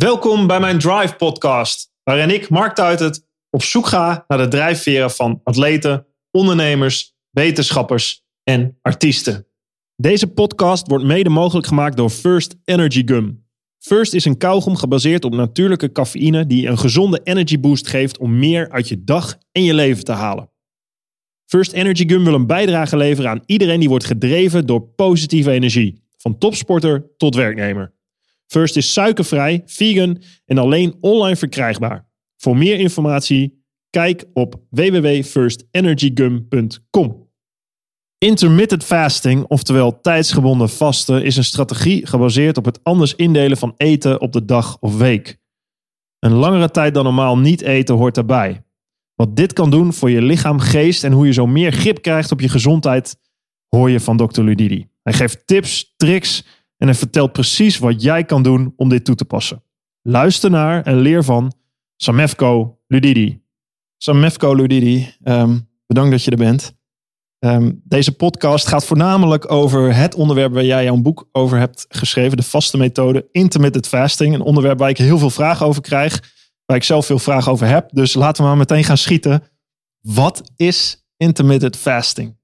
Welkom bij mijn Drive podcast, waarin ik, Mark Tuitert, op zoek ga naar de drijfveren van atleten, ondernemers, wetenschappers en artiesten. Deze podcast wordt mede mogelijk gemaakt door First Energy Gum. First is een kauwgom gebaseerd op natuurlijke cafeïne die een gezonde energy boost geeft om meer uit je dag en je leven te halen. First Energy Gum wil een bijdrage leveren aan iedereen die wordt gedreven door positieve energie, van topsporter tot werknemer. First is suikervrij, vegan en alleen online verkrijgbaar. Voor meer informatie kijk op www.firstenergygum.com. Intermittent fasting, oftewel tijdsgebonden vasten, is een strategie gebaseerd op het anders indelen van eten op de dag of week. Een langere tijd dan normaal niet eten hoort daarbij. Wat dit kan doen voor je lichaam, geest en hoe je zo meer grip krijgt op je gezondheid, hoor je van Dr. Ludidi. Hij geeft tips, tricks en hij vertelt precies wat jij kan doen om dit toe te passen. Luister naar en leer van Samefko Ludidi. Samefko Ludidi, ehm, bedankt dat je er bent. Ehm, deze podcast gaat voornamelijk over het onderwerp waar jij jouw boek over hebt geschreven, de vaste methode intermittent fasting. Een onderwerp waar ik heel veel vragen over krijg, waar ik zelf veel vragen over heb. Dus laten we maar meteen gaan schieten. Wat is intermittent fasting?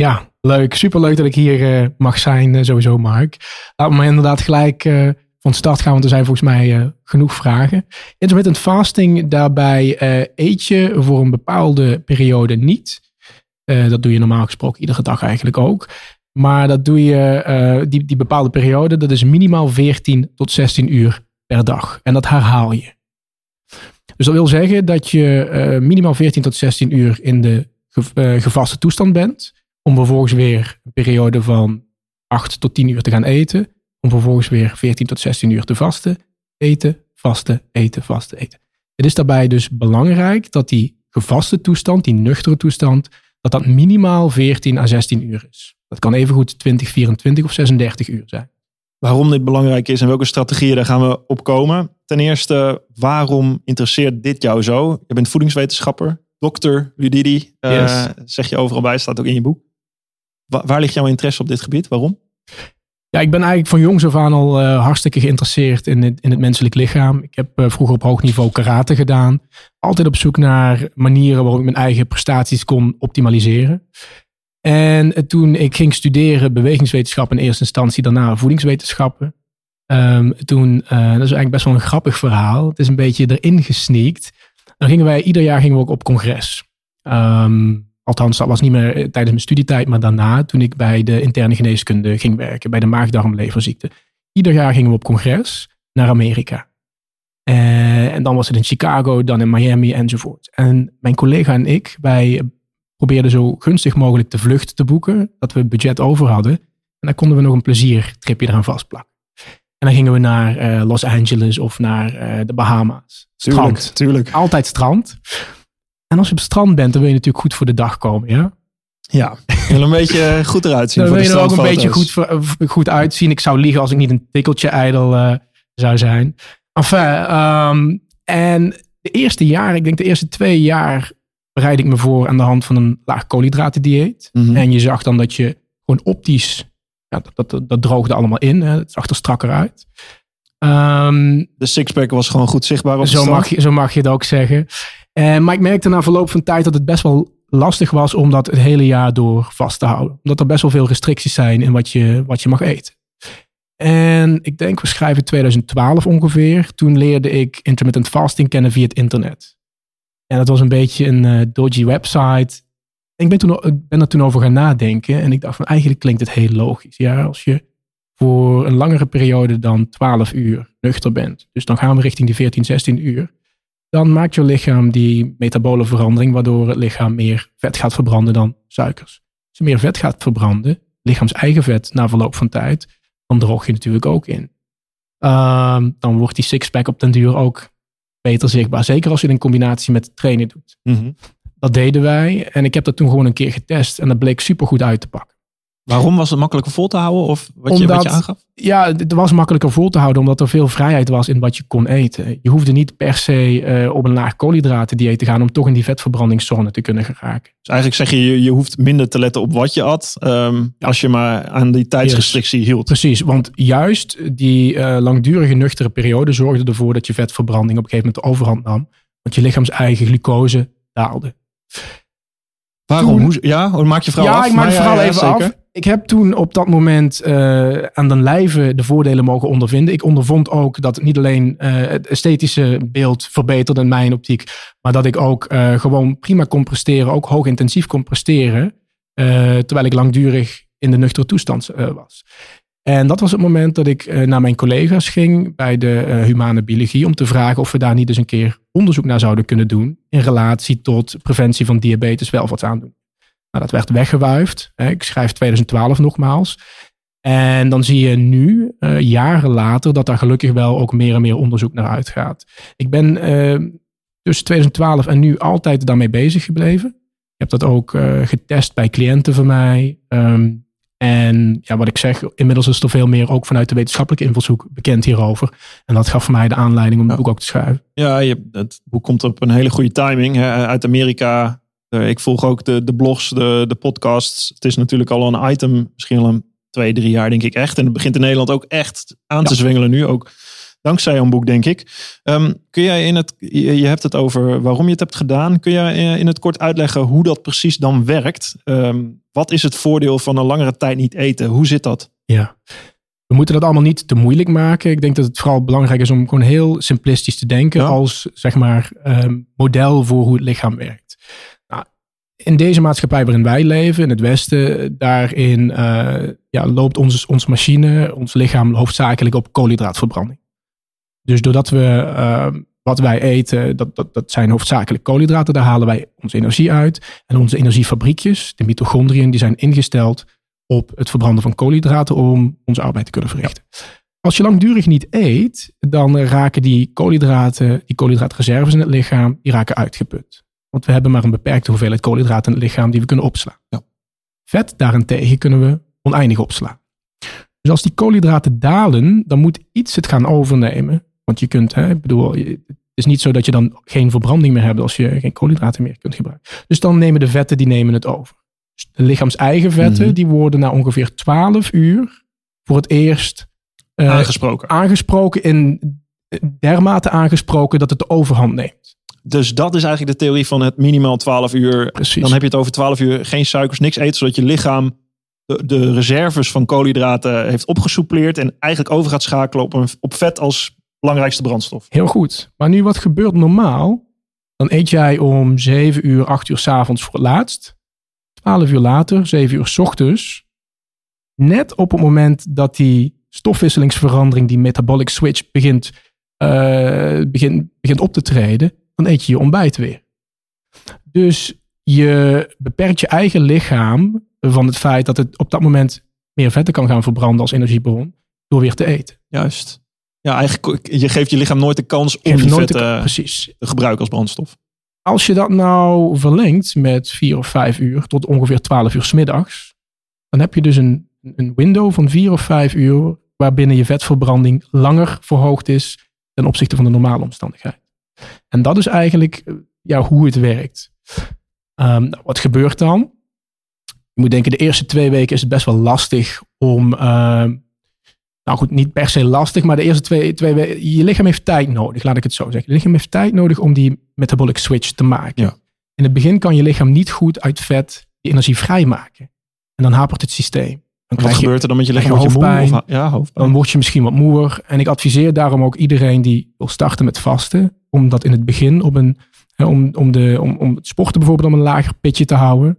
Ja, leuk. Superleuk dat ik hier uh, mag zijn, uh, sowieso Mark. Laten we inderdaad gelijk uh, van start gaan, want er zijn volgens mij genoeg vragen. Intermittent fasting, daarbij eet je voor een bepaalde periode niet. dat doe je normaal gesproken iedere dag eigenlijk ook. Maar dat doe je, die, die bepaalde periode, dat is minimaal 14 tot 16 uur per dag. En dat herhaal je. Dus dat wil zeggen dat je minimaal 14 tot 16 uur in de gevaste toestand bent om vervolgens weer een periode van 8 tot 10 uur te gaan eten. Om vervolgens weer 14 tot 16 uur te vasten. Eten, vasten, eten, vasten, eten. Het is daarbij dus belangrijk dat die gevaste toestand, die nuchtere toestand, dat dat minimaal 14 à 16 uur is. Dat kan evengoed 20, 24 of 36 uur zijn. Waarom dit belangrijk is en welke strategieën, daar gaan we op komen. Ten eerste, waarom interesseert dit jou zo? Je bent voedingswetenschapper, dokter Ludidi, uh, zeg je overal bij, staat ook in je boek. Waar ligt jouw interesse op dit gebied? Waarom? Ja, ik ben eigenlijk van jongs af aan al uh, hartstikke geïnteresseerd in het, in het menselijk lichaam. Ik heb uh, vroeger op hoog niveau karate gedaan. Altijd op zoek naar manieren waarop ik mijn eigen prestaties kon optimaliseren. En uh, toen ik ging studeren bewegingswetenschap in eerste instantie, daarna voedingswetenschappen. Um, toen, dat is eigenlijk best wel een grappig verhaal. Het is een beetje erin gesneakt. Dan gingen wij, ieder jaar gingen we ook op congres. Um, Althans, dat was niet meer eh, tijdens mijn studietijd, maar daarna, toen ik bij de interne geneeskunde ging werken, bij de maagdarmleverziekte. Ieder jaar gingen we op congres naar Amerika. Uh, en dan was het in Chicago, dan in Miami enzovoort. En mijn collega en ik, wij probeerden zo gunstig mogelijk de vlucht te boeken, dat we budget over hadden. En dan konden we nog een pleziertripje eraan vastplakken. En dan gingen we naar uh, Los Angeles of naar uh, de Bahama's. Strand. Tuurlijk, tuurlijk. Altijd strand. En als je op het strand bent, dan wil je natuurlijk goed voor de dag komen, ja? Ja, wil een beetje goed eruit zien. Dan wil je er ook een beetje goed, goed uitzien. Ik zou liegen als ik niet een tikkeltje ijdel uh, zou zijn. Enfin, um, en de eerste jaar, ik denk de eerste twee jaar, bereid ik me voor aan de hand van een laag koolhydraten Mm -hmm. En je zag dan dat je gewoon optisch, ja, dat, dat, dat droogde allemaal in. Hè. Het zag er strakker uit. Um, de sixpack was gewoon goed zichtbaar op zo mag, je, zo mag je het ook zeggen. Uh, maar ik merkte na verloop van tijd dat het best wel lastig was om dat het hele jaar door vast te houden. Omdat er best wel veel restricties zijn in wat je, wat je mag eten. En ik denk, we schrijven 2012 ongeveer. Toen leerde ik intermittent fasting kennen via het internet. En dat was een beetje een uh, dodgy website. En ik ben, toen, ben er toen over gaan nadenken. En ik dacht van eigenlijk klinkt het heel logisch. Ja, als je voor een langere periode dan 12 uur nuchter bent. Dus dan gaan we richting die 14, 16 uur dan maakt je lichaam die metabole verandering, waardoor het lichaam meer vet gaat verbranden dan suikers. Als je meer vet gaat verbranden, lichaams eigen vet na verloop van tijd, dan droog je natuurlijk ook in. Uh, dan wordt die sixpack op den duur ook beter zichtbaar. Zeker als je het in combinatie met trainen doet. Mm -hmm. Dat deden wij en ik heb dat toen gewoon een keer getest en dat bleek super goed uit te pakken. Waarom was het makkelijker vol te houden? Of wat, je, wat je aangaf? Ja, het was makkelijker vol te houden omdat er veel vrijheid was in wat je kon eten. Je hoefde niet per se uh, op een laag koolhydraten dieet te gaan om toch in die vetverbrandingszone te kunnen geraken. Dus eigenlijk zeg je, je hoeft minder te letten op wat je at um, als je maar aan die tijdsrestrictie hield. Precies, want juist die uh, langdurige nuchtere periode zorgde ervoor dat je vetverbranding op een gegeven moment de overhand nam. Want je lichaams eigen glucose daalde. Waarom? Hoe, ja, maak je verhaal ja, af? ik maak het verhaal even af. Ik heb toen op dat moment uh, aan de lijve de voordelen mogen ondervinden. Ik ondervond ook dat niet alleen uh, het esthetische beeld verbeterde in mijn optiek, maar dat ik ook uh, gewoon prima kon presteren, ook hoog intensief kon presteren, terwijl ik langdurig in de nuchtere toestand was. En dat was het moment dat ik naar mijn collega's ging bij de humane biologie om te vragen of we daar niet eens een keer onderzoek naar zouden kunnen doen in relatie tot preventie van diabetes welvaartsaandoening. Nou, dat werd weggewuifd. Ik schrijf 2012 nogmaals. En dan zie je nu, uh, jaren later, dat daar gelukkig wel ook meer en meer onderzoek naar uitgaat. Ik ben uh, tussen 2012 en nu altijd daarmee bezig gebleven. Ik heb dat ook getest bij cliënten van mij. Um, en ja, wat ik zeg, inmiddels is er veel meer ook vanuit de wetenschappelijke invalshoek bekend hierover. En dat gaf voor mij de aanleiding om het boek ook te schrijven. Ja, je, het boek komt op een hele goede timing. Hè. Uit Amerika uh, ik volg ook de, de blogs, de, de podcasts. Het is natuurlijk al een item, misschien al een twee, drie jaar denk ik echt. En het begint in Nederland ook echt aan te zwengelen nu. Ook dankzij een boek, denk ik. Um, kun jij in het, je, hebt het over waarom je het hebt gedaan. Kun jij in het kort uitleggen hoe dat precies dan werkt? Um, wat is het voordeel van een langere tijd niet eten? Hoe zit dat? Ja. We moeten dat allemaal niet te moeilijk maken. Ik denk dat het vooral belangrijk is om gewoon heel simplistisch te denken als zeg maar um, model voor hoe het lichaam werkt in deze maatschappij waarin wij leven, in het Westen, daarin uh, ja, loopt onze, onze machine, ons lichaam hoofdzakelijk op koolhydraatverbranding. Dus doordat we uh, wat wij eten, dat, dat, dat zijn hoofdzakelijk koolhydraten, daar halen wij onze energie uit. En onze energiefabriekjes, de mitochondriën, die zijn ingesteld op het verbranden van koolhydraten om onze arbeid te kunnen verrichten. Als je langdurig niet eet, dan raken die koolhydraten, die koolhydraatreserves in het lichaam, die raken uitgeput. Want we hebben maar een beperkte hoeveelheid koolhydraten in het lichaam die we kunnen opslaan. Ja. Vet daarentegen kunnen we oneindig opslaan. Dus als die koolhydraten dalen, dan moet iets het gaan overnemen. Want je kunt, hè, ik bedoel, het is niet zo dat je dan geen verbranding meer hebt als je geen koolhydraten meer kunt gebruiken. Dus dan nemen de vetten, die nemen het over. Dus de lichaams-eigen vetten, mhm. die worden na ongeveer 12 uur voor het eerst uh, aangesproken. aangesproken in dermate aangesproken dat het de overhand neemt. Dus dat is eigenlijk de theorie van het minimaal 12 uur. Precies. Dan heb je het over 12 uur geen suikers, niks eten, zodat je lichaam de, de reserves van koolhydraten heeft opgesoupleerd en eigenlijk over gaat schakelen op, een, op vet als belangrijkste brandstof. Heel goed. Maar nu wat gebeurt normaal? Dan eet jij om 7 uur, 8 uur s avonds voor het laatst. 12 uur later, 7 uur s ochtends. Net op het moment dat die stofwisselingsverandering, die metabolic switch, begint, uh, begint, begint op te treden, dan eet je je ontbijt weer. Dus je beperkt je eigen lichaam van het feit dat het op dat moment meer vetten kan gaan verbranden als energiebron door weer te eten. Juist. Ja, eigenlijk je geeft je lichaam nooit de kans om die vetten precies. te gebruiken als brandstof. Als je dat nou verlengt met vier of vijf uur tot ongeveer twaalf uur s middags, dan heb je dus een, een window van vier of vijf uur waarbinnen je vetverbranding langer verhoogd is ten opzichte van de normale omstandigheid. En dat is eigenlijk eh, ja, hoe het werkt. Um, wat gebeurt dan? Je moet denken, de eerste twee weken is het best wel lastig om. Uh, nou goed, niet per se lastig, maar de eerste twee, twee. Je lichaam heeft tijd nodig, laat ik het zo zeggen. Je lichaam heeft tijd nodig om die metabolic switch te maken. Ja. In het begin kan je lichaam niet goed uit vet die energie vrijmaken. En dan hapert het systeem. Dan wat gebeurt er dan met je lichaam? Hoofdpijn, of, ja, hoofdpijn. Dan word je misschien wat moer. En ik adviseer daarom ook iedereen die wil starten met vasten om dat in het begin op een, om, om, de, om, om het sporten bijvoorbeeld op een lager pitje te houden.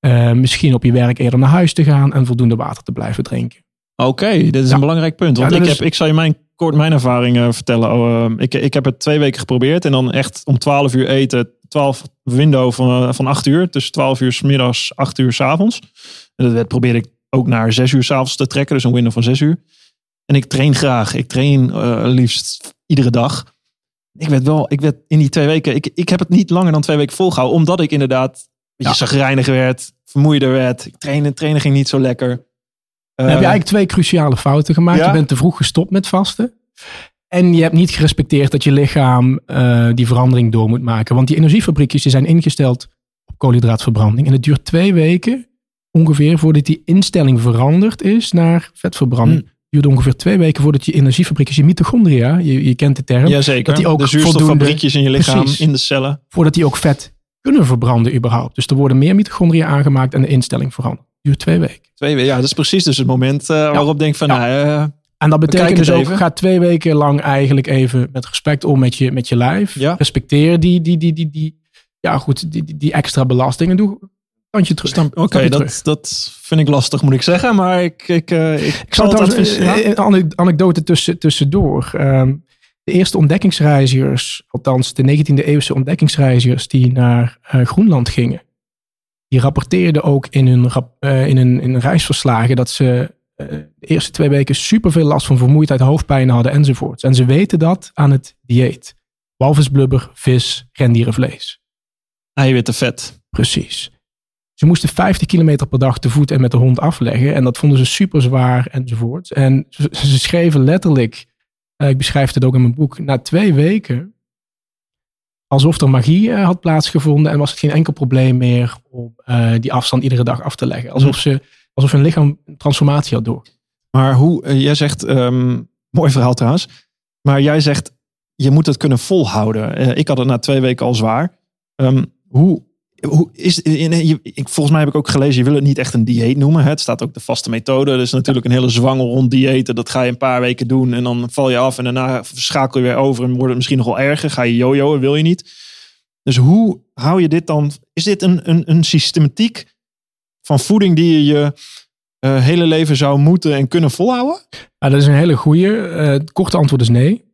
Uh, misschien op je werk eerder naar huis te gaan en voldoende water te blijven drinken. Oké, dit is een belangrijk punt. Want ik, heb, ik zal je mijn, kort mijn ervaring vertellen. Oh, uh, ik, ik heb het twee weken geprobeerd en dan echt om 12 uur eten. 12 window van, uh, van 8 uur. Dus 12 uur s middags, 8 uur s avonds. En dat probeerde ik ook naar 6 uur s avonds te trekken. Dus een window van 6 uur. En ik train graag. Ik train uh, liefst iedere dag ik werd wel, ik werd in die twee weken, ik, ik heb het niet langer dan twee weken volgehouden, omdat ik inderdaad je Ja. werd, vermoeider werd. Ik trainen, trainen ging niet zo lekker. Dan heb je eigenlijk twee cruciale fouten gemaakt. ja? Je bent te vroeg gestopt met vasten. En je hebt niet gerespecteerd dat je lichaam eh, die verandering door moet maken. Want die energiefabriekjes die zijn ingesteld op koolhydraatverbranding. En het duurt twee weken ongeveer voordat die instelling veranderd is naar vetverbranding. Hmm. Het duurt ongeveer twee weken voordat je energiefabriekjes, je mitochondria, je, je kent de term, Jazeker. dat die ook de zuurstoffabriekjes in je lichaam, Precies. in de cellen. voordat die ook vet kunnen verbranden überhaupt. Dus er worden meer mitochondria aangemaakt en de instelling verandert. Duurt twee weken. Twee weken. Ja, dat is precies dus het moment eh, waarop ik denk van, Ja. nou, eh, En dat betekent dus ook, even. ga twee weken lang eigenlijk even met respect om met je, met je lijf. Ja. Respecteer die, die, die, die, die, ja goed, die, die, die extra belastingen. Doe tandje terug. Oké, terug. dat, dat vind ik lastig, moet ik zeggen. Maar ik, ik, eh, ik, Ik zal het advies- een, ja. een ane- anekdote tussen, tussendoor. Ehm, de eerste ontdekkingsreizigers, althans de 19e eeuwse ontdekkingsreizigers die naar Groenland gingen, die rapporteerden ook in hun, rap- eh, in hun, in hun reisverslagen dat ze eh, de eerste twee weken superveel last van vermoeidheid, hoofdpijn hadden enzovoorts. En ze weten dat aan het dieet. Walvisblubber, vis, rendierenvlees. Eiwitten, vet. Precies. Ze moesten 50 kilometer per dag te voet en met de hond afleggen. En dat vonden ze super zwaar enzovoort. En ze, ze schreven letterlijk, eh, ik beschrijf het ook in mijn boek, na twee weken, alsof er magie eh, had plaatsgevonden en was het geen enkel probleem meer om eh, die afstand iedere dag af te leggen. Alsof, ze, alsof hun lichaam transformatie had door. Maar hoe, eh, jij zegt, ehm, mooi verhaal trouwens. Maar jij zegt, je moet het kunnen volhouden. Ik had het na twee weken al zwaar. Ehm, hoe, hoe is, volgens mij heb ik ook gelezen, je wil het niet echt een dieet noemen. Hè? Het staat ook de vaste methode. Er is natuurlijk een hele zwangel rond diëten. Dat ga je een paar weken doen en dan val je af. En daarna schakel je weer over en wordt het misschien nog wel erger. Ga je jojoen, wil je niet. Dus hoe hou je dit dan? Is dit een, een, een systematiek van voeding die je je eh, hele leven zou moeten en kunnen volhouden? Ah, dat is een hele goeie. Eh, het korte antwoord is nee.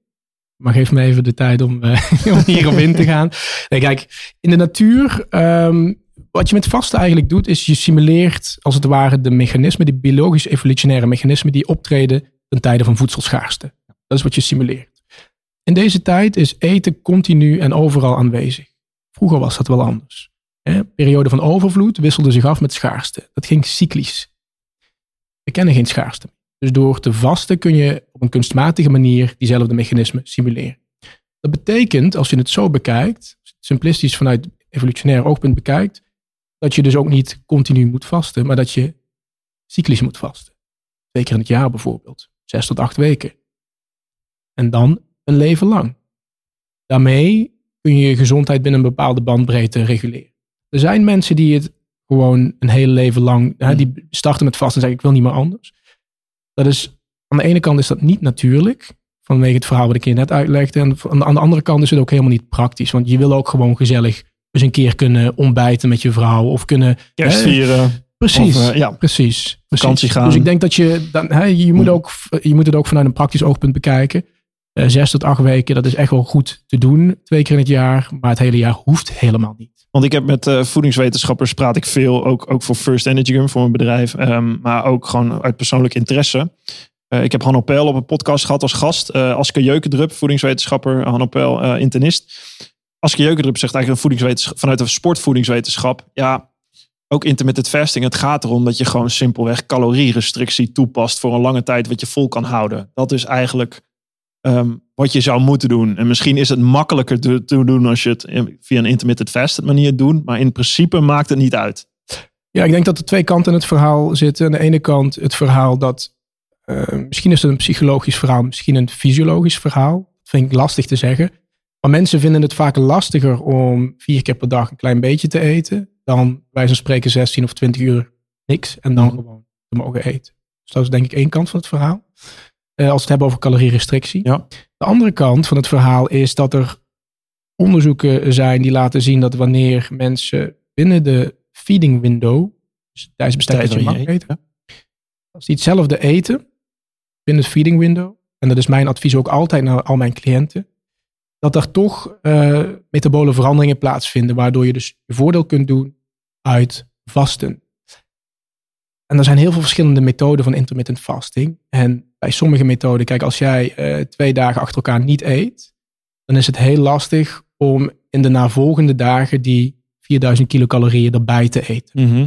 Maar geef me even de tijd om, eh, om hierop in te gaan. Kijk, in de natuur, ehm, wat je met vasten eigenlijk doet, is je simuleert als het ware de mechanismen, die biologisch-evolutionaire mechanismen die optreden ten tijde van voedselschaarste. Dat is wat je simuleert. In deze tijd is eten continu en overal aanwezig. Vroeger was dat wel anders. Hè? Periode van overvloed wisselde zich af met schaarste. Dat ging cyclisch. We kennen geen schaarste. Dus door te vasten kun je op een kunstmatige manier diezelfde mechanismen simuleren. Dat betekent, als je het zo bekijkt, simplistisch vanuit evolutionair oogpunt bekijkt, dat je dus ook niet continu moet vasten, maar dat je cyclisch moet vasten. Twee keer in het jaar bijvoorbeeld. Zes tot acht weken. En dan een leven lang. Daarmee kun je je gezondheid binnen een bepaalde bandbreedte reguleren. Er zijn mensen die het gewoon een hele leven lang, hè, die starten met vasten en zeggen ik wil niet meer anders. Dat is, aan de ene kant is dat niet natuurlijk, vanwege het verhaal wat ik je net uitlegde. En aan de andere kant is het ook helemaal niet praktisch, want je wil ook gewoon gezellig eens een keer kunnen ontbijten met je vrouw of kunnen... Kerst vieren. Precies, Of, eh, ja. precies, precies. Vakantie gaan. Dus ik denk dat je, dan, hè, je, moet Hm. ook, je moet het ook vanuit een praktisch oogpunt bekijken. Eh, zes tot acht weken, dat is echt wel goed te doen, twee keer in het jaar. Maar het hele jaar hoeft helemaal niet. Want ik heb met eh, voedingswetenschappers praat ik veel, ook, ook voor First Energy Gum, voor mijn bedrijf. ehm, maar ook gewoon uit persoonlijk interesse. Eh, ik heb Hanno Pel op een podcast gehad als gast. eh Aske Jeukendrup, voedingswetenschapper. Hanno Pel, eh, internist. Aske Jeukendrup zegt eigenlijk een voedingswetenschap, vanuit de sportvoedingswetenschap. Ja, ook intermittent fasting. Het gaat erom dat je gewoon simpelweg calorierestrictie toepast voor een lange tijd wat je vol kan houden. Dat is eigenlijk ehm, wat je zou moeten doen. En misschien is het makkelijker te, te doen als je het via een intermittent fasted manier doet. Maar in principe maakt het niet uit. Ja, ik denk dat er twee kanten in het verhaal zitten. Aan de ene kant het verhaal dat, eh, misschien is het een psychologisch verhaal, misschien een fysiologisch verhaal. Dat vind ik lastig te zeggen. Maar mensen vinden het vaak lastiger om vier keer per dag een klein beetje te eten. Dan wij van spreken 16 of 20 uur niks en dan Mhm. gewoon te mogen eten. Dus dat is denk ik één kant van het verhaal. Eh, als we het hebben over calorierestrictie. Ja. De andere kant van het verhaal is dat er onderzoeken zijn die laten zien dat wanneer mensen binnen de feeding window, dus tijdens bestek dat je mag eten, als die hetzelfde eten binnen het feeding window, en dat is mijn advies ook altijd naar al mijn cliënten, dat er toch eh, metabole veranderingen plaatsvinden, waardoor je dus je voordeel kunt doen uit vasten. En er zijn heel veel verschillende methoden van intermittent fasting. En bij sommige methoden, kijk, als jij eh, twee dagen achter elkaar niet eet, dan is het heel lastig om in de navolgende dagen die 4000 kilocalorieën erbij te eten. Mhm.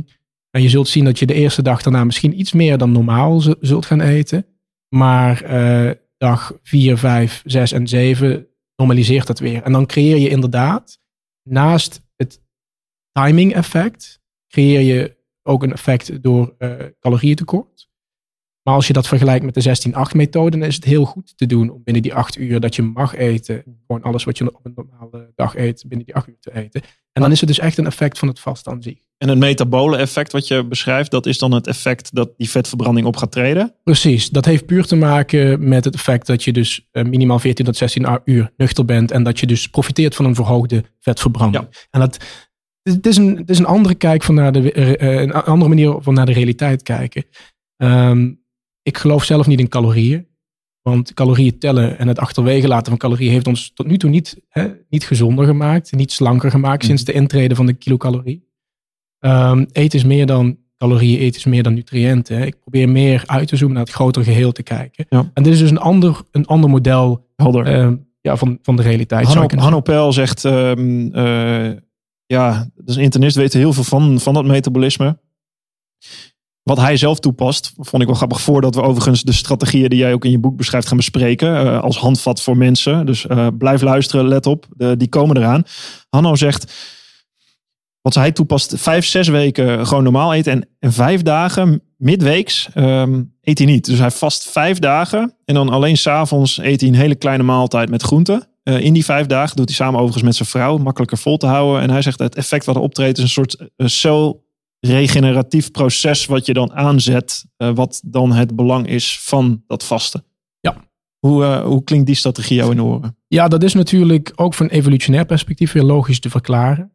En je zult zien dat je de eerste dag daarna misschien iets meer dan normaal zult gaan eten. Maar eh, dag 4, 5, 6 en 7 normaliseert dat weer. En dan creëer je inderdaad, naast het timing effect, creëer je ook een effect door eh calorieëntekort. Maar als je dat vergelijkt met de 16-8 methode, dan is het heel goed te doen om binnen die 8 uur dat je mag eten, gewoon alles wat je op een normale dag eet, binnen die 8 uur te eten. En dan is het dus echt een effect van het vast aan zich. En het metabole effect wat je beschrijft, dat is dan het effect dat die vetverbranding op gaat treden. Precies, dat heeft puur te maken met het effect dat je dus eh, minimaal 14 tot 16 uur nuchter bent en dat je dus profiteert van een verhoogde vetverbranding. En dat, het, is een, het is een andere kijk van naar de, eh, een andere manier van naar de realiteit kijken. Ehm, ik geloof zelf niet in calorieën, want calorieën tellen en het achterwege laten van calorieën heeft ons tot nu toe niet, hè, niet gezonder gemaakt, niet slanker gemaakt sinds de intrede van de kilocalorie. Ehm eten is meer dan calorieën, eten is meer dan nutriënten. hè. Ik probeer meer uit te zoomen naar het grotere geheel te kijken. Ja. En dit is dus een ander, een ander model Helder. ehm, ja, van, van de realiteit. Hanno, Hanno Pel zegt, eh, ja, dus internist weet er heel veel van, van dat metabolisme. Wat hij zelf toepast, vond ik wel grappig. Voordat we overigens de strategieën die jij ook in je boek beschrijft gaan bespreken. eh, als handvat voor mensen. Dus eh, blijf luisteren, let op. De- die komen eraan. Hanno zegt, wat hij toepast, vijf, zes weken gewoon normaal eten. En, en vijf dagen, midweeks, ehm, eet hij niet. Dus hij vast vijf dagen. En dan alleen s'avonds eet hij een hele kleine maaltijd met groenten. Eh, in die vijf dagen doet hij samen overigens met zijn vrouw. Makkelijker vol te houden. En hij zegt het effect wat er optreedt is een soort uh, celregeneratief proces wat je dan aanzet. eh, wat dan het belang is van dat vasten. Ja. Hoe, eh, hoe klinkt die strategie jou in de oren? Ja, dat is natuurlijk ook van evolutionair perspectief weer logisch te verklaren.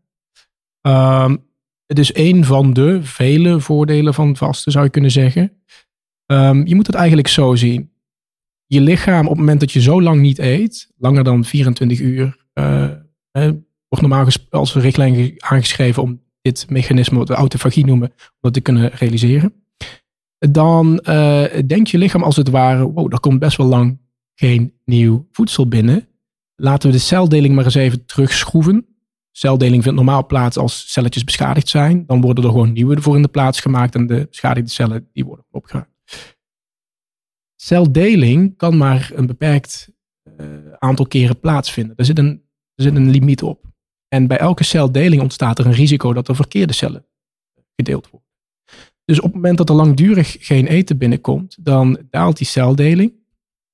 Ehm, het is een van de vele voordelen van vasten, zou je kunnen zeggen. Ehm, je moet het eigenlijk zo zien. Je lichaam, op het moment dat je zo lang niet eet, langer dan 24 uur, eh, eh, wordt normaal als richtlijn ge- aangeschreven om dit mechanisme, wat we autofagie noemen, om dat te kunnen realiseren. Dan eh, denkt je lichaam als het ware, wow, er komt best wel lang geen nieuw voedsel binnen. Laten we de celdeling maar eens even terugschroeven. Celdeling vindt normaal plaats als celletjes beschadigd zijn. Dan worden er gewoon nieuwe voor in de plaats gemaakt en de beschadigde cellen die worden opgeruimd. Celdeling kan maar een beperkt eh, aantal keren plaatsvinden. Er zit, een, er zit een limiet op. En bij elke celdeling ontstaat er een risico dat er verkeerde cellen gedeeld worden. Dus op het moment dat er langdurig geen eten binnenkomt, dan daalt die celdeling.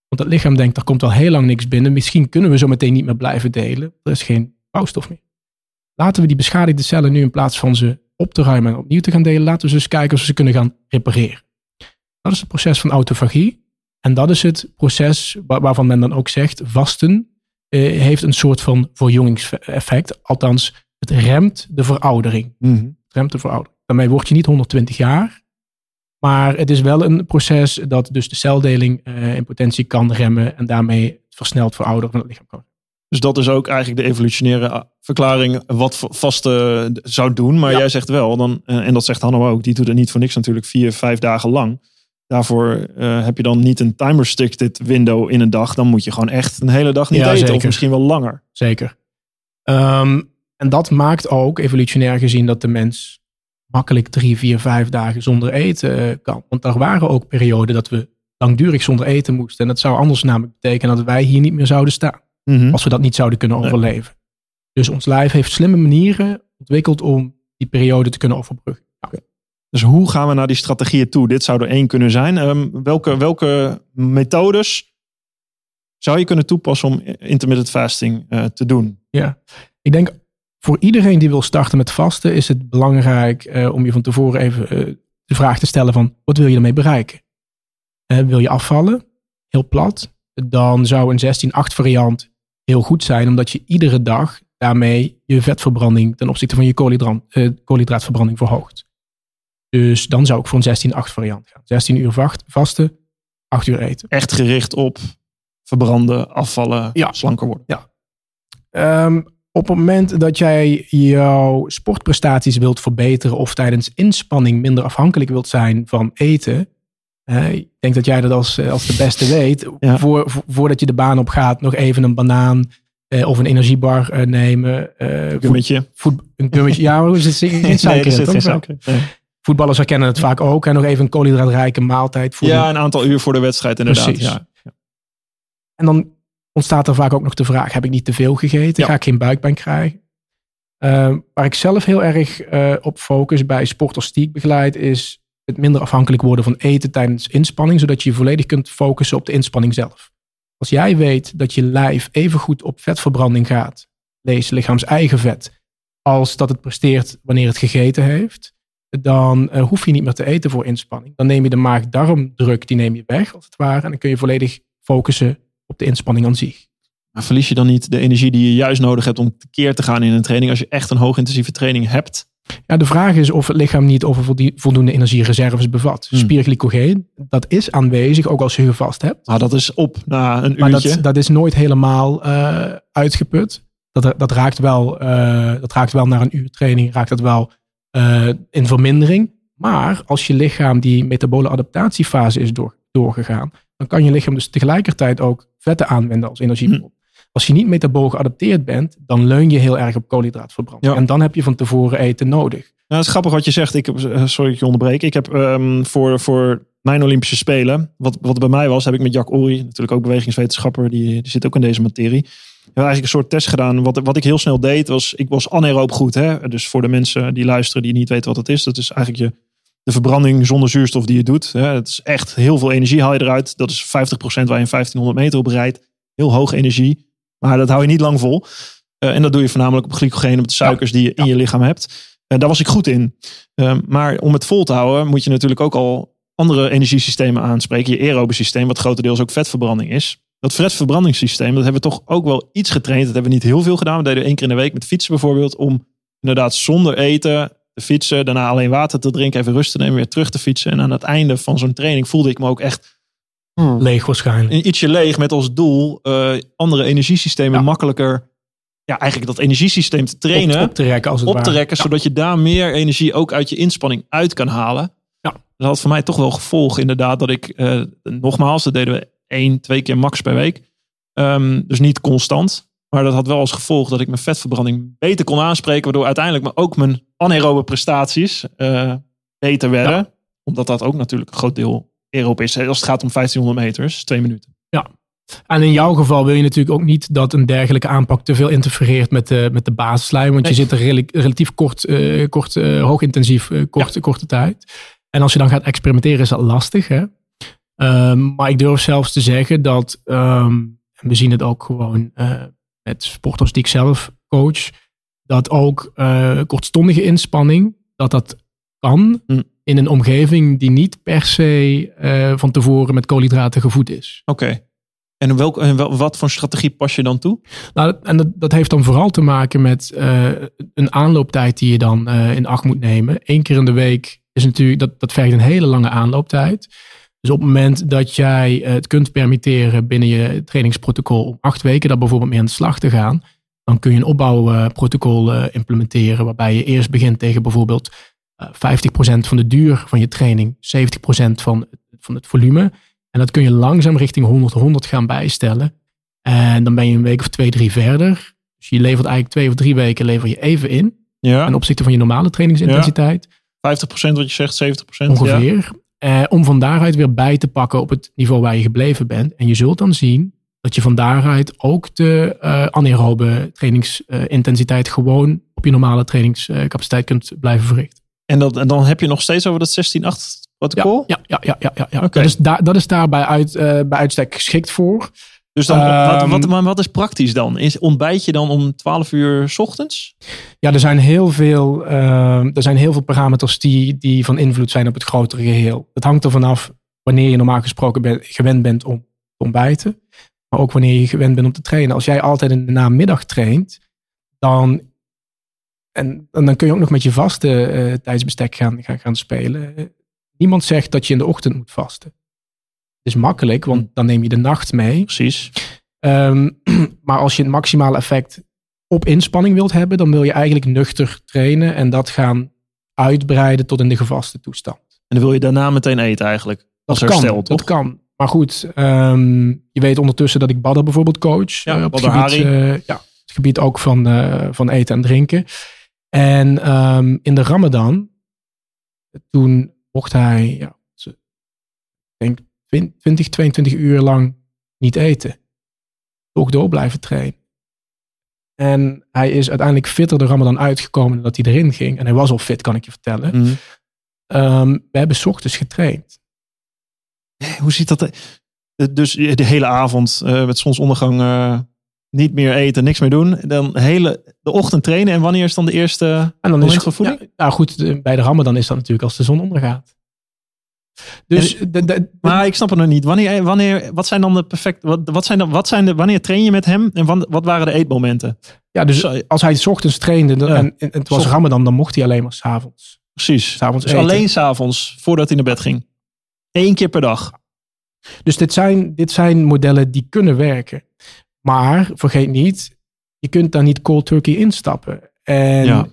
Want het lichaam denkt, er komt al heel lang niks binnen. Misschien kunnen we zo meteen niet meer blijven delen. Er is geen bouwstof meer. Laten we die beschadigde cellen nu in plaats van ze op te ruimen en opnieuw te gaan delen, laten we ze eens kijken of ze kunnen gaan repareren. Dat is het proces van autofagie. En dat is het proces wa- waarvan men dan ook zegt, vasten eh, heeft een soort van verjongingseffect. Althans, het remt de veroudering. Het remt de veroudering. Daarmee word je niet 120 jaar. Maar het is wel een proces dat dus de celdeling eh, in potentie kan remmen. En daarmee het versneld verouderen van het lichaam kan. Dus dat is ook eigenlijk de evolutionaire ah, verklaring wat v- vaste eh, zou doen. Maar Ja. jij zegt wel, dan, eh, en dat zegt Hanno ook, die doet het niet voor niks natuurlijk vier, vijf dagen lang. Daarvoor eh, heb je dan niet een timer restricted window in een dag. Dan moet je gewoon echt een hele dag niet Ja, eten. Of misschien wel langer. Zeker. Ehm, en dat maakt ook, evolutionair gezien, dat de mens makkelijk drie, vier, vijf dagen zonder eten eh, kan. Want er waren ook perioden dat we langdurig zonder eten moesten. En dat zou anders namelijk betekenen dat wij hier niet meer zouden staan. Mhm. Als we dat niet zouden kunnen Nee. overleven. Dus ons lijf heeft slimme manieren ontwikkeld om die periode te kunnen overbruggen. Dus hoe gaan we naar die strategieën toe? Dit zou er één kunnen zijn. Ehm, welke, welke methodes zou je kunnen toepassen om intermittent fasting eh, te doen? Ja, ik denk voor iedereen die wil starten met vasten is het belangrijk eh, om je van tevoren even eh, de vraag te stellen van wat wil je ermee bereiken? Wil je afvallen? Heel plat. Dan zou een 16-8 variant heel goed zijn omdat je iedere dag daarmee je vetverbranding ten opzichte van je koolhydra- koolhydraatverbranding verhoogt. Dus dan zou ik voor een 16-8 variant gaan. 16 uur vacht- vasten, 8 uur eten. Echt gericht op verbranden, afvallen, Ja. slanker worden. Ehm, op het moment dat jij jouw sportprestaties wilt verbeteren of tijdens inspanning minder afhankelijk wilt zijn van eten. ik denk dat jij dat als, eh, als de beste weet. Ja. Voor, vo- voordat je de baan op gaat, nog even een banaan eh, of een energiebar eh, nemen. eh, Gummetje. voet- een gummetje. ja, maar er zit geen Nee, er in, zit toch geen suiker. Nee. Voetballers herkennen het vaak ook. En nog even een koolhydraatrijke maaltijd. Voor Ja, een aantal uur voor de wedstrijd inderdaad. Precies. Ja. En dan ontstaat er vaak ook nog de vraag: heb ik niet te veel gegeten? Ja. Ga ik geen buikpijn krijgen? Eh, waar ik zelf heel erg eh, op focus bij sporters die ik begeleid, is het minder afhankelijk worden van eten tijdens inspanning, zodat je je volledig kunt focussen op de inspanning zelf. Als jij weet dat je lijf even goed op vetverbranding gaat, lees lichaams eigen vet, als dat het presteert wanneer het gegeten heeft, dan eh, hoef je niet meer te eten voor inspanning. Dan neem je de maag-darmdruk, die neem je weg als het ware, en dan kun je volledig focussen op de inspanning aan zich. Maar verlies je dan niet de energie die je juist nodig hebt om tekeer te gaan in een training? Als je echt een hoogintensieve training hebt. Ja, de vraag is of het lichaam niet over voldoende energiereserves bevat. Hmm. Spierglycogeen, dat is aanwezig, ook als je gevast hebt. Nou, dat is op na een Maar uurtje. dat, dat is nooit helemaal eh, uitgeput. Dat, dat, raakt wel, eh, dat raakt wel naar een uur training, raakt dat wel eh, in vermindering. Maar als je lichaam die metabole adaptatiefase is door, doorgegaan, dan kan je lichaam dus tegelijkertijd ook vetten aanwenden als energiebron. Als je niet metabol geadapteerd bent, dan leun je heel erg op koolhydraatverbranding. Ja. En dan heb je van tevoren eten nodig. Nou, het is grappig wat je zegt. Ik heb, eh, sorry dat ik je onderbreek. Ik heb ehm, voor, voor mijn Olympische Spelen, wat, wat bij mij was, heb ik met Jack Ory, natuurlijk ook bewegingswetenschapper, die, die zit ook in deze materie. We hebben eigenlijk een soort test gedaan. Wat, wat ik heel snel deed, was ik was anaeroop goed. Hè? Dus voor de mensen die luisteren die niet weten wat het is, dat is eigenlijk je, de verbranding zonder zuurstof die je doet. Hè? Het is echt heel veel energie haal je eruit. Dat is 50% waar je een 1500 meter op rijdt. Heel hoog energie. Maar dat hou je niet lang vol. Eh, en dat doe je voornamelijk op glycogeen, op de suikers die je in je lichaam hebt. En daar was ik goed in. Um, maar om het vol te houden moet je natuurlijk ook al andere energiesystemen aanspreken. Je aerobe systeem, wat grotendeels ook vetverbranding is. Dat vetverbrandingssysteem, dat hebben we toch ook wel iets getraind. Dat hebben we niet heel veel gedaan. We deden één keer in de week met fietsen bijvoorbeeld. Om inderdaad zonder eten te fietsen. Daarna alleen water te drinken, even rust te nemen, weer terug te fietsen. En aan het einde van zo'n training voelde ik me ook echt Leeg waarschijnlijk. een ietsje leeg met als doel uh, andere energiesystemen Ja. makkelijker. Ja, eigenlijk dat energiesysteem te trainen. Op, op te rekken als het op te rekken, zodat je daar meer energie ook uit je inspanning uit kan halen. Ja. Dat had voor mij toch wel gevolg inderdaad dat ik, eh, nogmaals, dat deden we één, twee keer max per week. Ehm, dus niet constant. Maar dat had wel als gevolg dat ik mijn vetverbranding beter kon aanspreken. Waardoor uiteindelijk maar ook mijn anaerobe prestaties eh, beter werden. Omdat dat ook natuurlijk een groot deel aerob is. Als het gaat om 1500 meters, twee minuten. En in jouw geval wil je natuurlijk ook niet dat een dergelijke aanpak te veel interfereert met de, met de basislijn. Want Nee. je zit er rela- relatief kort, eh, kort eh, hoogintensief, korte, korte tijd. En als je dan gaat experimenteren is dat lastig. Hè? Ehm, maar ik durf zelfs te zeggen dat, en we zien het ook gewoon eh, met sporters die ik zelf coach, dat ook eh, kortstondige inspanning, dat dat kan Hm. in een omgeving die niet per se eh, van tevoren met koolhydraten gevoed is. Oké. En, welk, en wel, wat voor strategie pas je dan toe? Nou, en dat, dat heeft dan vooral te maken met een aanlooptijd die je dan in acht moet nemen. Eén keer in de week is natuurlijk, dat, dat vergt een hele lange aanlooptijd. Dus op het moment dat jij eh, het kunt permitteren binnen je trainingsprotocol om acht weken daar bijvoorbeeld mee aan de slag te gaan, dan kun je een opbouwprotocol eh, implementeren waarbij je eerst begint tegen bijvoorbeeld eh 50% van de duur van je training, 70% van, van het volume. En dat kun je langzaam richting 100, 100 gaan bijstellen. En dan ben je een week of twee, drie verder. Dus je levert eigenlijk twee of drie weken lever je even in. Ja. Ten opzichte van je normale trainingsintensiteit. 50% wat je zegt, 70%. Ja. Eh, om van daaruit weer bij te pakken op het niveau waar je gebleven bent. En je zult dan zien dat je van daaruit ook de eh anaerobe trainingsintensiteit gewoon op je normale trainingscapaciteit kunt blijven verrichten. En, dat, en dan heb je nog steeds over dat 16-8 protocol? Ja, ja, ja, ja, ja, ja. Dat, is daar, dat is uit, eh, bij uitstek geschikt voor. Dus dan, Ehm, wat, wat, maar wat is praktisch dan? Is, ontbijt je dan om 12 uur 's ochtends? Ja, er zijn heel veel, ehm, er zijn heel veel parameters die, die van invloed zijn op het grotere geheel. Het hangt ervan af wanneer je normaal gesproken ben- gewend bent om te ontbijten. Maar ook wanneer je gewend bent om te trainen. Als jij altijd in de namiddag traint, dan, en, en dan kun je ook nog met je vaste eh, tijdsbestek gaan, gaan, gaan spelen. Niemand zegt dat je in de ochtend moet vasten. Het is makkelijk, want dan neem je de nacht mee. Precies. Ehm, maar als je het maximale effect op inspanning wilt hebben, dan wil je eigenlijk nuchter trainen en dat gaan uitbreiden tot in de gevaste toestand. En dan wil je daarna meteen eten eigenlijk. Als Dat kan, herstel, toch? dat kan. Maar goed, ehm, je weet ondertussen dat ik Badder bijvoorbeeld coach. Ja, eh, op het gebied, eh, ja, het gebied ook van, eh, van eten en drinken. En ehm, in de Ramadan, toen mocht hij, ja, ik denk 20, 22 uur lang niet eten. Toch door blijven trainen. En hij is uiteindelijk fitter de Ramadan uitgekomen dan dat hij erin ging. En hij was al fit, kan ik je vertellen. Mhm. Ehm, we hebben ochtends getraind. Hoe ziet dat? er- Dus de hele avond eh, met zonsondergang eh, niet meer eten, niks meer doen. Dan hele, de ochtend trainen. En wanneer is dan de eerste En dan is? Ja, nou goed, bij de Ramadan is dat natuurlijk als de zon ondergaat. Dus de, de- de- Maar ik snap het nog niet. Wanneer, wanneer, wat zijn dan de perfect, wat, wat zijn dan, wat zijn de, wanneer train je met hem en wat waren de eetmomenten? ja, dus Sorry. als hij 's ochtends trainde dan- Ja. en, en het was. Ramadan, dan mocht hij alleen maar 's avonds. Precies. S'avonds Dus eten. alleen s'avonds, voordat hij naar bed ging. Eén keer per dag. Dus dit zijn, dit zijn modellen die kunnen werken. Maar vergeet niet, je kunt daar niet cold turkey instappen. En Ja.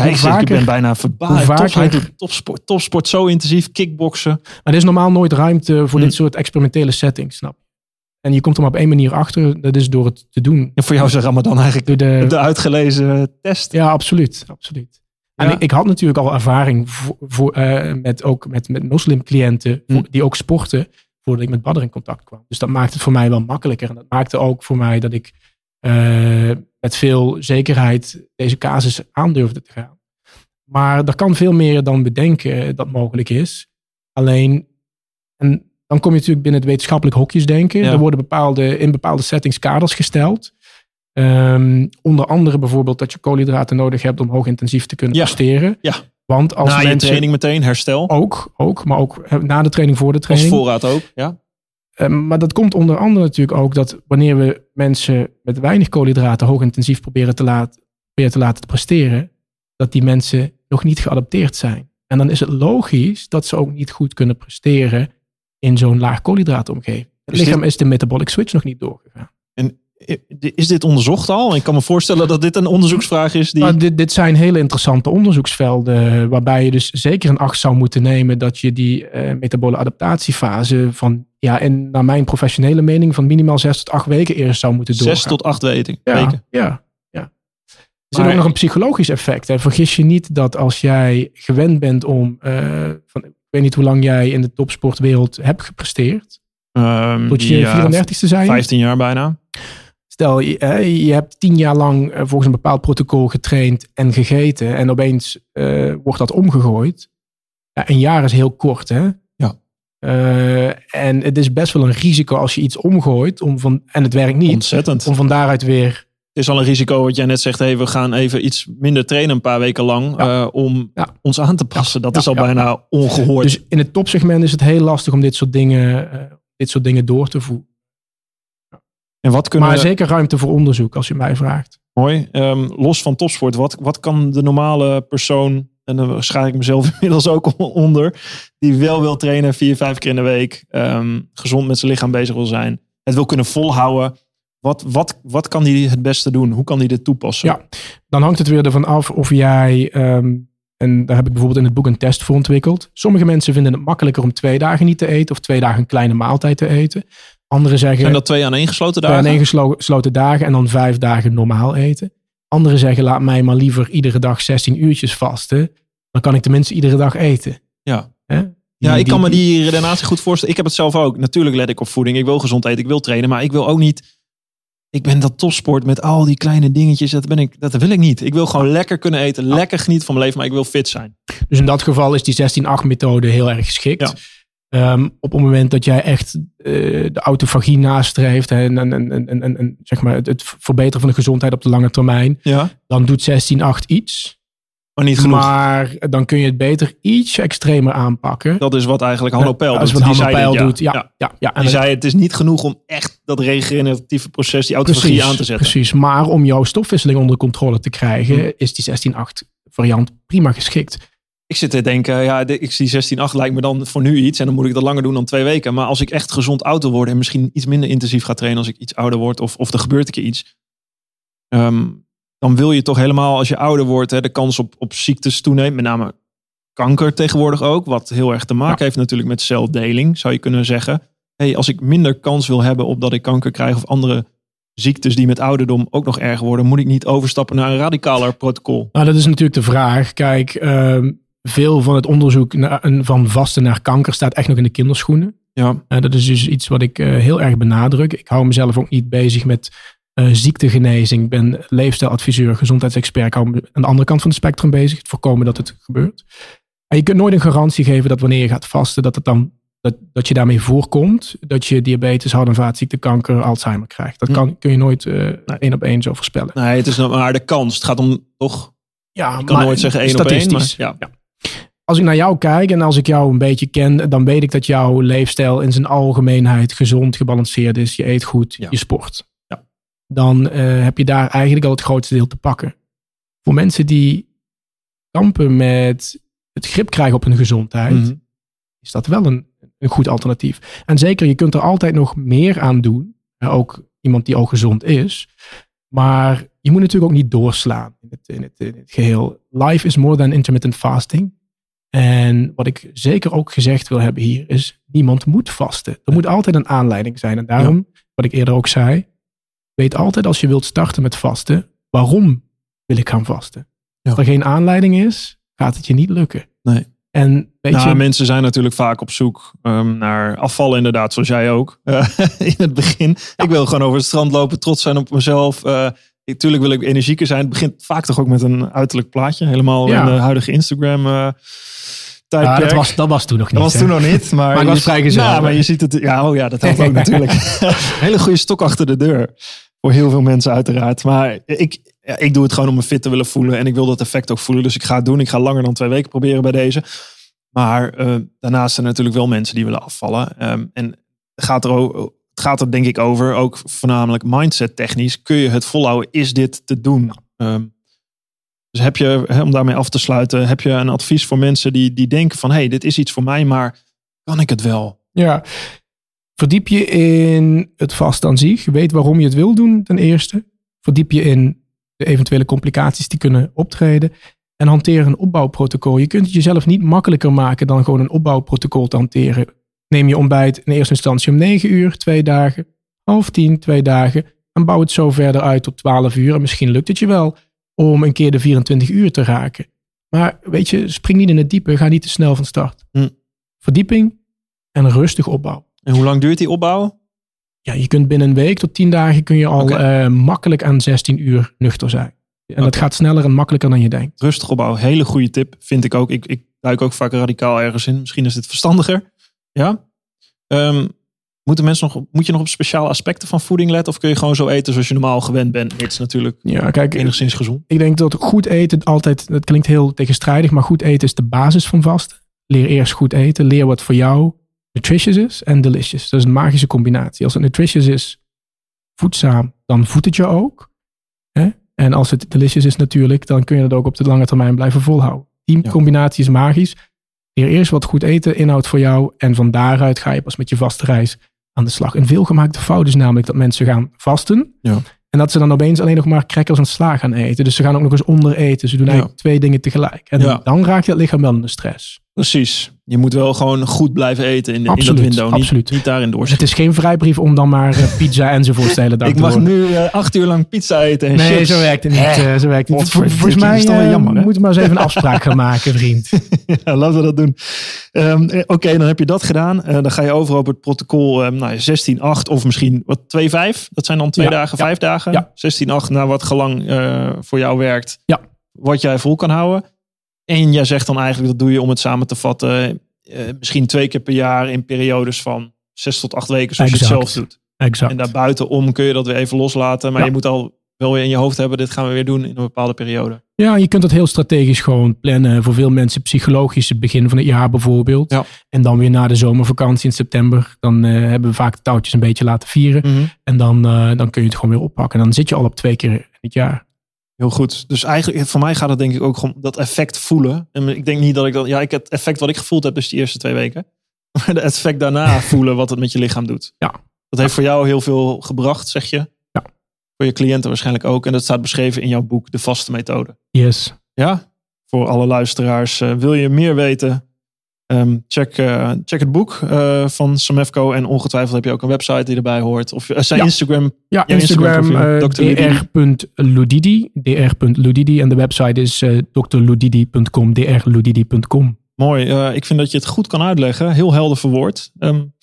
Ja, ik, zeg, ik vaker- ben bijna verbaasd. hij vaker- doet topsport, topsport zo intensief, kickboksen. maar er is normaal nooit ruimte voor Hm. dit soort experimentele settings, snap je? En je komt er maar op één manier achter, dat is door het te doen. En voor jou is Ramadan eigenlijk Door de, de uitgelezen test. Ja, absoluut. absoluut. En ik, ik had natuurlijk al ervaring voor, voor, eh, met, ook met, met moslimcliënten Hm. die ook sporten voordat ik met Badr in contact kwam. Dus dat maakte het voor mij wel makkelijker. En dat maakte ook voor mij dat ik eh, met veel zekerheid deze casus aandurfde te gaan. Maar er kan veel meer dan bedenken dat mogelijk is. Alleen, en dan kom je natuurlijk binnen het wetenschappelijk hokjesdenken. Ja. Er worden bepaalde, in bepaalde settings kaders gesteld. Ehm, onder andere bijvoorbeeld dat je koolhydraten nodig hebt om hoogintensief te kunnen Ja. presteren. Ja. Want als Na je training meteen, herstel. ook, ook, maar ook na de training, voor de Als training. voorraad ook. Ja. Eh, maar dat komt onder andere natuurlijk ook dat wanneer we mensen met weinig koolhydraten hoogintensief proberen te, laten proberen te laten presteren, dat die mensen nog niet geadapteerd zijn. En dan is het logisch dat ze ook niet goed kunnen presteren in zo'n laag koolhydraatomgeving. Het lichaam is de metabolic switch nog niet doorgegaan. Is dit onderzocht al? Ik kan me voorstellen dat dit een onderzoeksvraag is die... Maar dit, dit zijn hele interessante onderzoeksvelden, waarbij je dus zeker in acht zou moeten nemen dat je die eh, metabole adaptatiefase van, ja, en naar mijn professionele mening, van minimaal zes tot acht weken eerst zou moeten doorgaan. Zes tot acht weken. ja, weken. Ja, ja. Er zit ook nog een psychologisch effect. Hè. Vergis je niet dat als jij gewend bent om, eh, van, ik weet niet hoe lang jij in de topsportwereld hebt gepresteerd, Ehm, tot je ja, 34ste zijn. 15 jaar bijna. Stel, je, je hebt tien jaar lang eh, volgens een bepaald protocol getraind en gegeten. En opeens eh, wordt dat omgegooid. Ja, een jaar is heel kort, hè? Eh, en het is best wel een risico als je iets omgooit. Om van, en het werkt niet. Ontzettend. Om van daaruit weer... Het is al een risico wat jij net zegt. Hey, we gaan even iets minder trainen een paar weken lang. Ja. eh, om Ja. ons aan te passen. Dat Ja, is al bijna ongehoord. Dus in het topsegment is het heel lastig om dit soort dingen, eh, dit soort dingen door te voeren. en wat kunnen Maar we... zeker ruimte voor onderzoek, als je mij vraagt. Mooi. Ehm, los van topsport. Wat, wat kan de normale persoon... En dan schaar ik mezelf inmiddels ook onder. Die wel wil trainen vier, vijf keer in de week. ehm, gezond met zijn lichaam bezig wil zijn. Het wil kunnen volhouden. Wat, wat, wat kan die het beste doen? Hoe kan die dit toepassen? Ja. Dan hangt het weer ervan af of jij, ehm, en daar heb ik bijvoorbeeld in het boek een test voor ontwikkeld. Sommige mensen vinden het makkelijker om twee dagen niet te eten of twee dagen een kleine maaltijd te eten. Anderen zeggen Zijn dat twee aaneengesloten twee dagen? aaneengesloten dagen en dan vijf dagen normaal eten. Anderen zeggen laat mij maar liever iedere dag 16 uurtjes vasten. Dan kan ik tenminste iedere dag eten. Ja. Hè? Die- Ja, ik kan me die- die redenatie goed voorstellen. Ik heb het zelf ook. Natuurlijk let ik op voeding. Ik wil gezond eten. Ik wil trainen. Maar ik wil ook niet... Ik ben dat topsport met al die kleine dingetjes. Dat, ben ik, dat wil ik niet. Ik wil gewoon lekker kunnen eten. Lekker genieten van mijn leven. Maar ik wil fit zijn. Dus in dat geval is die 16-8 methode heel erg geschikt. Ja. Ehm, op het moment dat jij echt eh, de autofagie nastreeft en, en, en, en, en, en zeg maar het, het verbeteren van de gezondheid op de lange termijn, Ja. dan doet 16-8 iets. Maar niet genoeg. Maar dan kun je het beter iets extremer aanpakken. dat is wat eigenlijk Hanno Als doet. wat Die zei Peil dit, ja. doet. Ja, ja. ja, En Die zei het is niet genoeg om echt dat regeneratieve proces, die autofagie precies, aan te zetten. Precies, maar om jouw stofwisseling onder controle te krijgen, Hm. is die 16-8 variant prima geschikt. Ik zit te denken, ja, ik zie 16-8 lijkt me dan voor nu iets. En dan moet ik dat langer doen dan twee weken. Maar als ik echt gezond oud wil worden en misschien iets minder intensief ga trainen als ik iets ouder word. Of, of er gebeurt een keer iets. ehm, dan wil je toch helemaal als je ouder wordt hè, de kans op, op ziektes toeneemt. Met name kanker tegenwoordig ook. Wat heel erg te maken heeft natuurlijk met celdeling, zou je kunnen zeggen. hey, als ik minder kans wil hebben op dat ik kanker krijg of andere ziektes die met ouderdom ook nog erger worden, moet ik niet overstappen naar een radicaler protocol? Nou, dat is natuurlijk de vraag. Kijk, ehm, veel van het onderzoek naar, van vasten naar kanker staat echt nog in de kinderschoenen. Ja, Uh, dat is dus iets wat ik eh, heel erg benadruk. Ik hou mezelf ook niet bezig met eh, ziektegenezing. Ik ben leefstijladviseur, gezondheidsexpert. Ik hou me aan de andere kant van het spectrum bezig. Het voorkomen dat het gebeurt. En je kunt nooit een garantie geven dat wanneer je gaat vasten, dat, het dan, dat, dat je daarmee voorkomt. Dat je diabetes, hart- en vaatziekte, kanker, Alzheimer krijgt. Dat Hm. kan, kun je nooit eh, één op één zo voorspellen. nee, het is maar de kans. Het gaat om toch. Ja, Ik kan nooit zeggen één op één. Maar, statistisch. ja. Als ik naar jou kijk en als ik jou een beetje ken, dan weet ik dat jouw leefstijl in zijn algemeenheid gezond, gebalanceerd is. Je eet goed, Ja. je sport. Ja. Dan eh, heb je daar eigenlijk al het grootste deel te pakken. Voor mensen die kampen met het grip krijgen op hun gezondheid, Mhm. is dat wel een, een goed alternatief. En zeker, je kunt er altijd nog meer aan doen. Ook iemand die al gezond is. Maar je moet natuurlijk ook niet doorslaan in het, in het, in het geheel. Life is more than intermittent fasting. En wat ik zeker ook gezegd wil hebben hier is, niemand moet vasten. Er moet altijd een aanleiding zijn. En daarom, wat ik eerder ook zei, weet altijd als je wilt starten met vasten, waarom wil ik gaan vasten? Ja. Als er geen aanleiding is, gaat het je niet lukken. Nee. En weet Nou, je, mensen zijn natuurlijk vaak op zoek ehm, naar afvallen, inderdaad, zoals jij ook. Eh, in het begin. Ik wil gewoon over het strand lopen, trots zijn op mezelf. Eh Natuurlijk wil ik energieker zijn. Het begint vaak toch ook met een uiterlijk plaatje. Helemaal Ja. in de huidige Instagram eh tijdperk. ja, dat, was, dat was toen nog niet. Dat was hè? toen nog niet. Maar, Maar ik was je- vrijgezel, Nou, maar je ziet het. Ja, oh ja, dat helpt ook natuurlijk. Hele goede stok achter de deur. Voor heel veel mensen uiteraard. Maar ik, ja, ik doe het gewoon om me fit te willen voelen. En ik wil dat effect ook voelen. Dus ik ga het doen. Ik ga langer dan twee weken proberen bij deze. Maar eh, daarnaast zijn er natuurlijk wel mensen die willen afvallen. Ehm, en gaat er, o- het gaat er denk ik over, ook voornamelijk mindset technisch. Kun je het volhouden? Is dit te doen? Ehm, dus heb je, om daarmee af te sluiten, heb je een advies voor mensen die, die denken van... hé, hey, dit is iets voor mij, maar kan ik het wel? Ja. Verdiep je in het vast aan zich. Weet waarom je het wil doen, ten eerste. Verdiep je in de eventuele complicaties die kunnen optreden. En hanteer een opbouwprotocol. Je kunt het jezelf niet makkelijker maken dan gewoon een opbouwprotocol te hanteren. Neem je ontbijt in eerste instantie om 9 uur, twee dagen. Half tien, twee dagen. En bouw het zo verder uit tot 12 uur. En misschien lukt het je wel om een keer de 24 uur te raken. Maar weet je, spring niet in het diepe. Ga niet te snel van start. Hm. Verdieping en rustig opbouw. En hoe lang duurt die opbouw? Ja, je kunt binnen een week tot 10 dagen kun je al eh, makkelijk aan 16 uur nuchter zijn. En dat gaat sneller en makkelijker dan je denkt. Rustig opbouw, hele goede tip, vind ik ook. Ik, ik duik ook vaak radicaal ergens in. Misschien is dit verstandiger. Ja? Ehm, moeten mensen nog, moet je nog op speciale aspecten van voeding letten? Of kun je gewoon zo eten zoals je normaal gewend bent? Mits natuurlijk Ja, kijk, enigszins gezond. ik denk dat goed eten altijd, dat klinkt heel tegenstrijdig, maar goed eten is de basis van vasten. Leer eerst goed eten. Leer wat voor jou nutritious is en delicious. Dat is een magische combinatie. Als het nutritious is, voedzaam, dan voedt het je ook. Hè? En als het delicious is natuurlijk, dan kun je dat ook op de lange termijn blijven volhouden. Die Ja. combinatie is magisch. Leer eerst wat goed eten inhoudt voor jou. En van daaruit ga je pas met je vaste reis aan de slag. Een veelgemaakte fout is namelijk dat mensen gaan vasten. Ja. En dat ze dan opeens alleen nog maar crackers en sla gaan eten. Dus ze gaan ook nog eens onder eten. Ze doen Ja. eigenlijk twee dingen tegelijk. En Ja. dan raakt het lichaam wel in de stress. Precies. Je moet wel gewoon goed blijven eten in, in dat window. Niet, absoluut. niet daarin doorzitten. het is geen vrijbrief om dan maar eh, pizza enzovoort de hele dag Ik te mag nu eh, acht uur lang pizza eten en Nee, chips. zo werkt het niet. eh, zo werkt het niet. Vol- Volgens mij is toch wel jammer, hè? moeten we maar eens even een afspraak gaan maken, vriend. Ja, laten we dat doen. Ehm, eh, Oké, dan heb je dat gedaan. Dan ga je over op het protocol ehm, nou, ja, 16-8 of misschien wat 2-5. Dat zijn dan twee Ja, dagen, ja, vijf dagen. ja. 16-8 naar wat gelang voor jou werkt. Ja. Wat jij vol kan houden. En jij zegt dan eigenlijk, dat doe je om het samen te vatten. eh, misschien twee keer per jaar in periodes van zes tot acht weken, zoals je het zelf doet. Exact. En daarbuitenom kun je dat weer even loslaten. Maar Ja. je moet al wel weer in je hoofd hebben, dit gaan we weer doen in een bepaalde periode. Ja, je kunt dat heel strategisch gewoon plannen. Voor veel mensen psychologisch het begin van het jaar bijvoorbeeld. Ja. En dan weer na de zomervakantie in september. Dan eh, hebben we vaak de touwtjes een beetje laten vieren. En dan, eh, dan kun je het gewoon weer oppakken. En dan zit je al op twee keer in het jaar. Heel goed. Dus eigenlijk, voor mij gaat het denk ik ook om dat effect voelen. En ik denk niet dat ik dat, ja, ik het effect wat ik gevoeld heb, dus die eerste twee weken. Maar het effect daarna voelen wat het met je lichaam doet. Ja. Dat heeft voor jou heel veel gebracht, zeg je. Ja. Voor je cliënten waarschijnlijk ook. En dat staat beschreven in jouw boek, De Vaste Methode. Yes. Ja? Voor alle luisteraars. eh, wil je meer weten? Ehm, check, uh, check het boek uh, van Samefco. En ongetwijfeld heb je ook een website die erbij hoort. Of uh, zijn ja. Instagram. Ja, Instagram, Instagram dr.ludidi. dr.ludidi. En de website is drludidi.com. drludidi.com. Mooi. ik vind dat je het goed kan uitleggen. Heel helder verwoord. Um,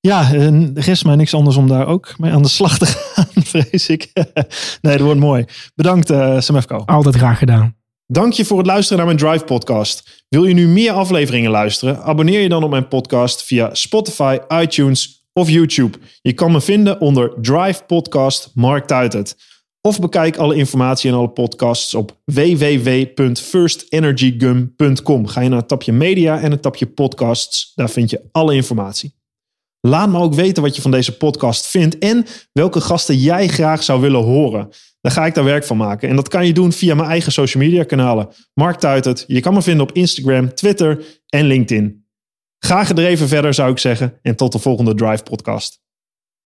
ja, er rest mij niks anders om daar ook mee aan de slag te gaan, vrees ik. nee, dat wordt mooi. Bedankt, Samefco. Altijd graag gedaan. Dank je voor het luisteren naar mijn Drive podcast. Wil je nu meer afleveringen luisteren? Abonneer je dan op mijn podcast via Spotify, iTunes of YouTube. Je kan me vinden onder Drive Podcast Mark Tuitert. Of bekijk alle informatie en alle podcasts op www.firstenergygum.com. Ga je naar het tapje media en het tapje podcasts. Daar vind je alle informatie. Laat me ook weten wat je van deze podcast vindt en welke gasten jij graag zou willen horen. Dan ga ik daar werk van maken. En dat kan je doen via mijn eigen social media kanalen. Mark Tuitert. Je kan me vinden op Instagram, Twitter en LinkedIn. Ga gedreven verder zou ik zeggen. En tot de volgende Drive podcast.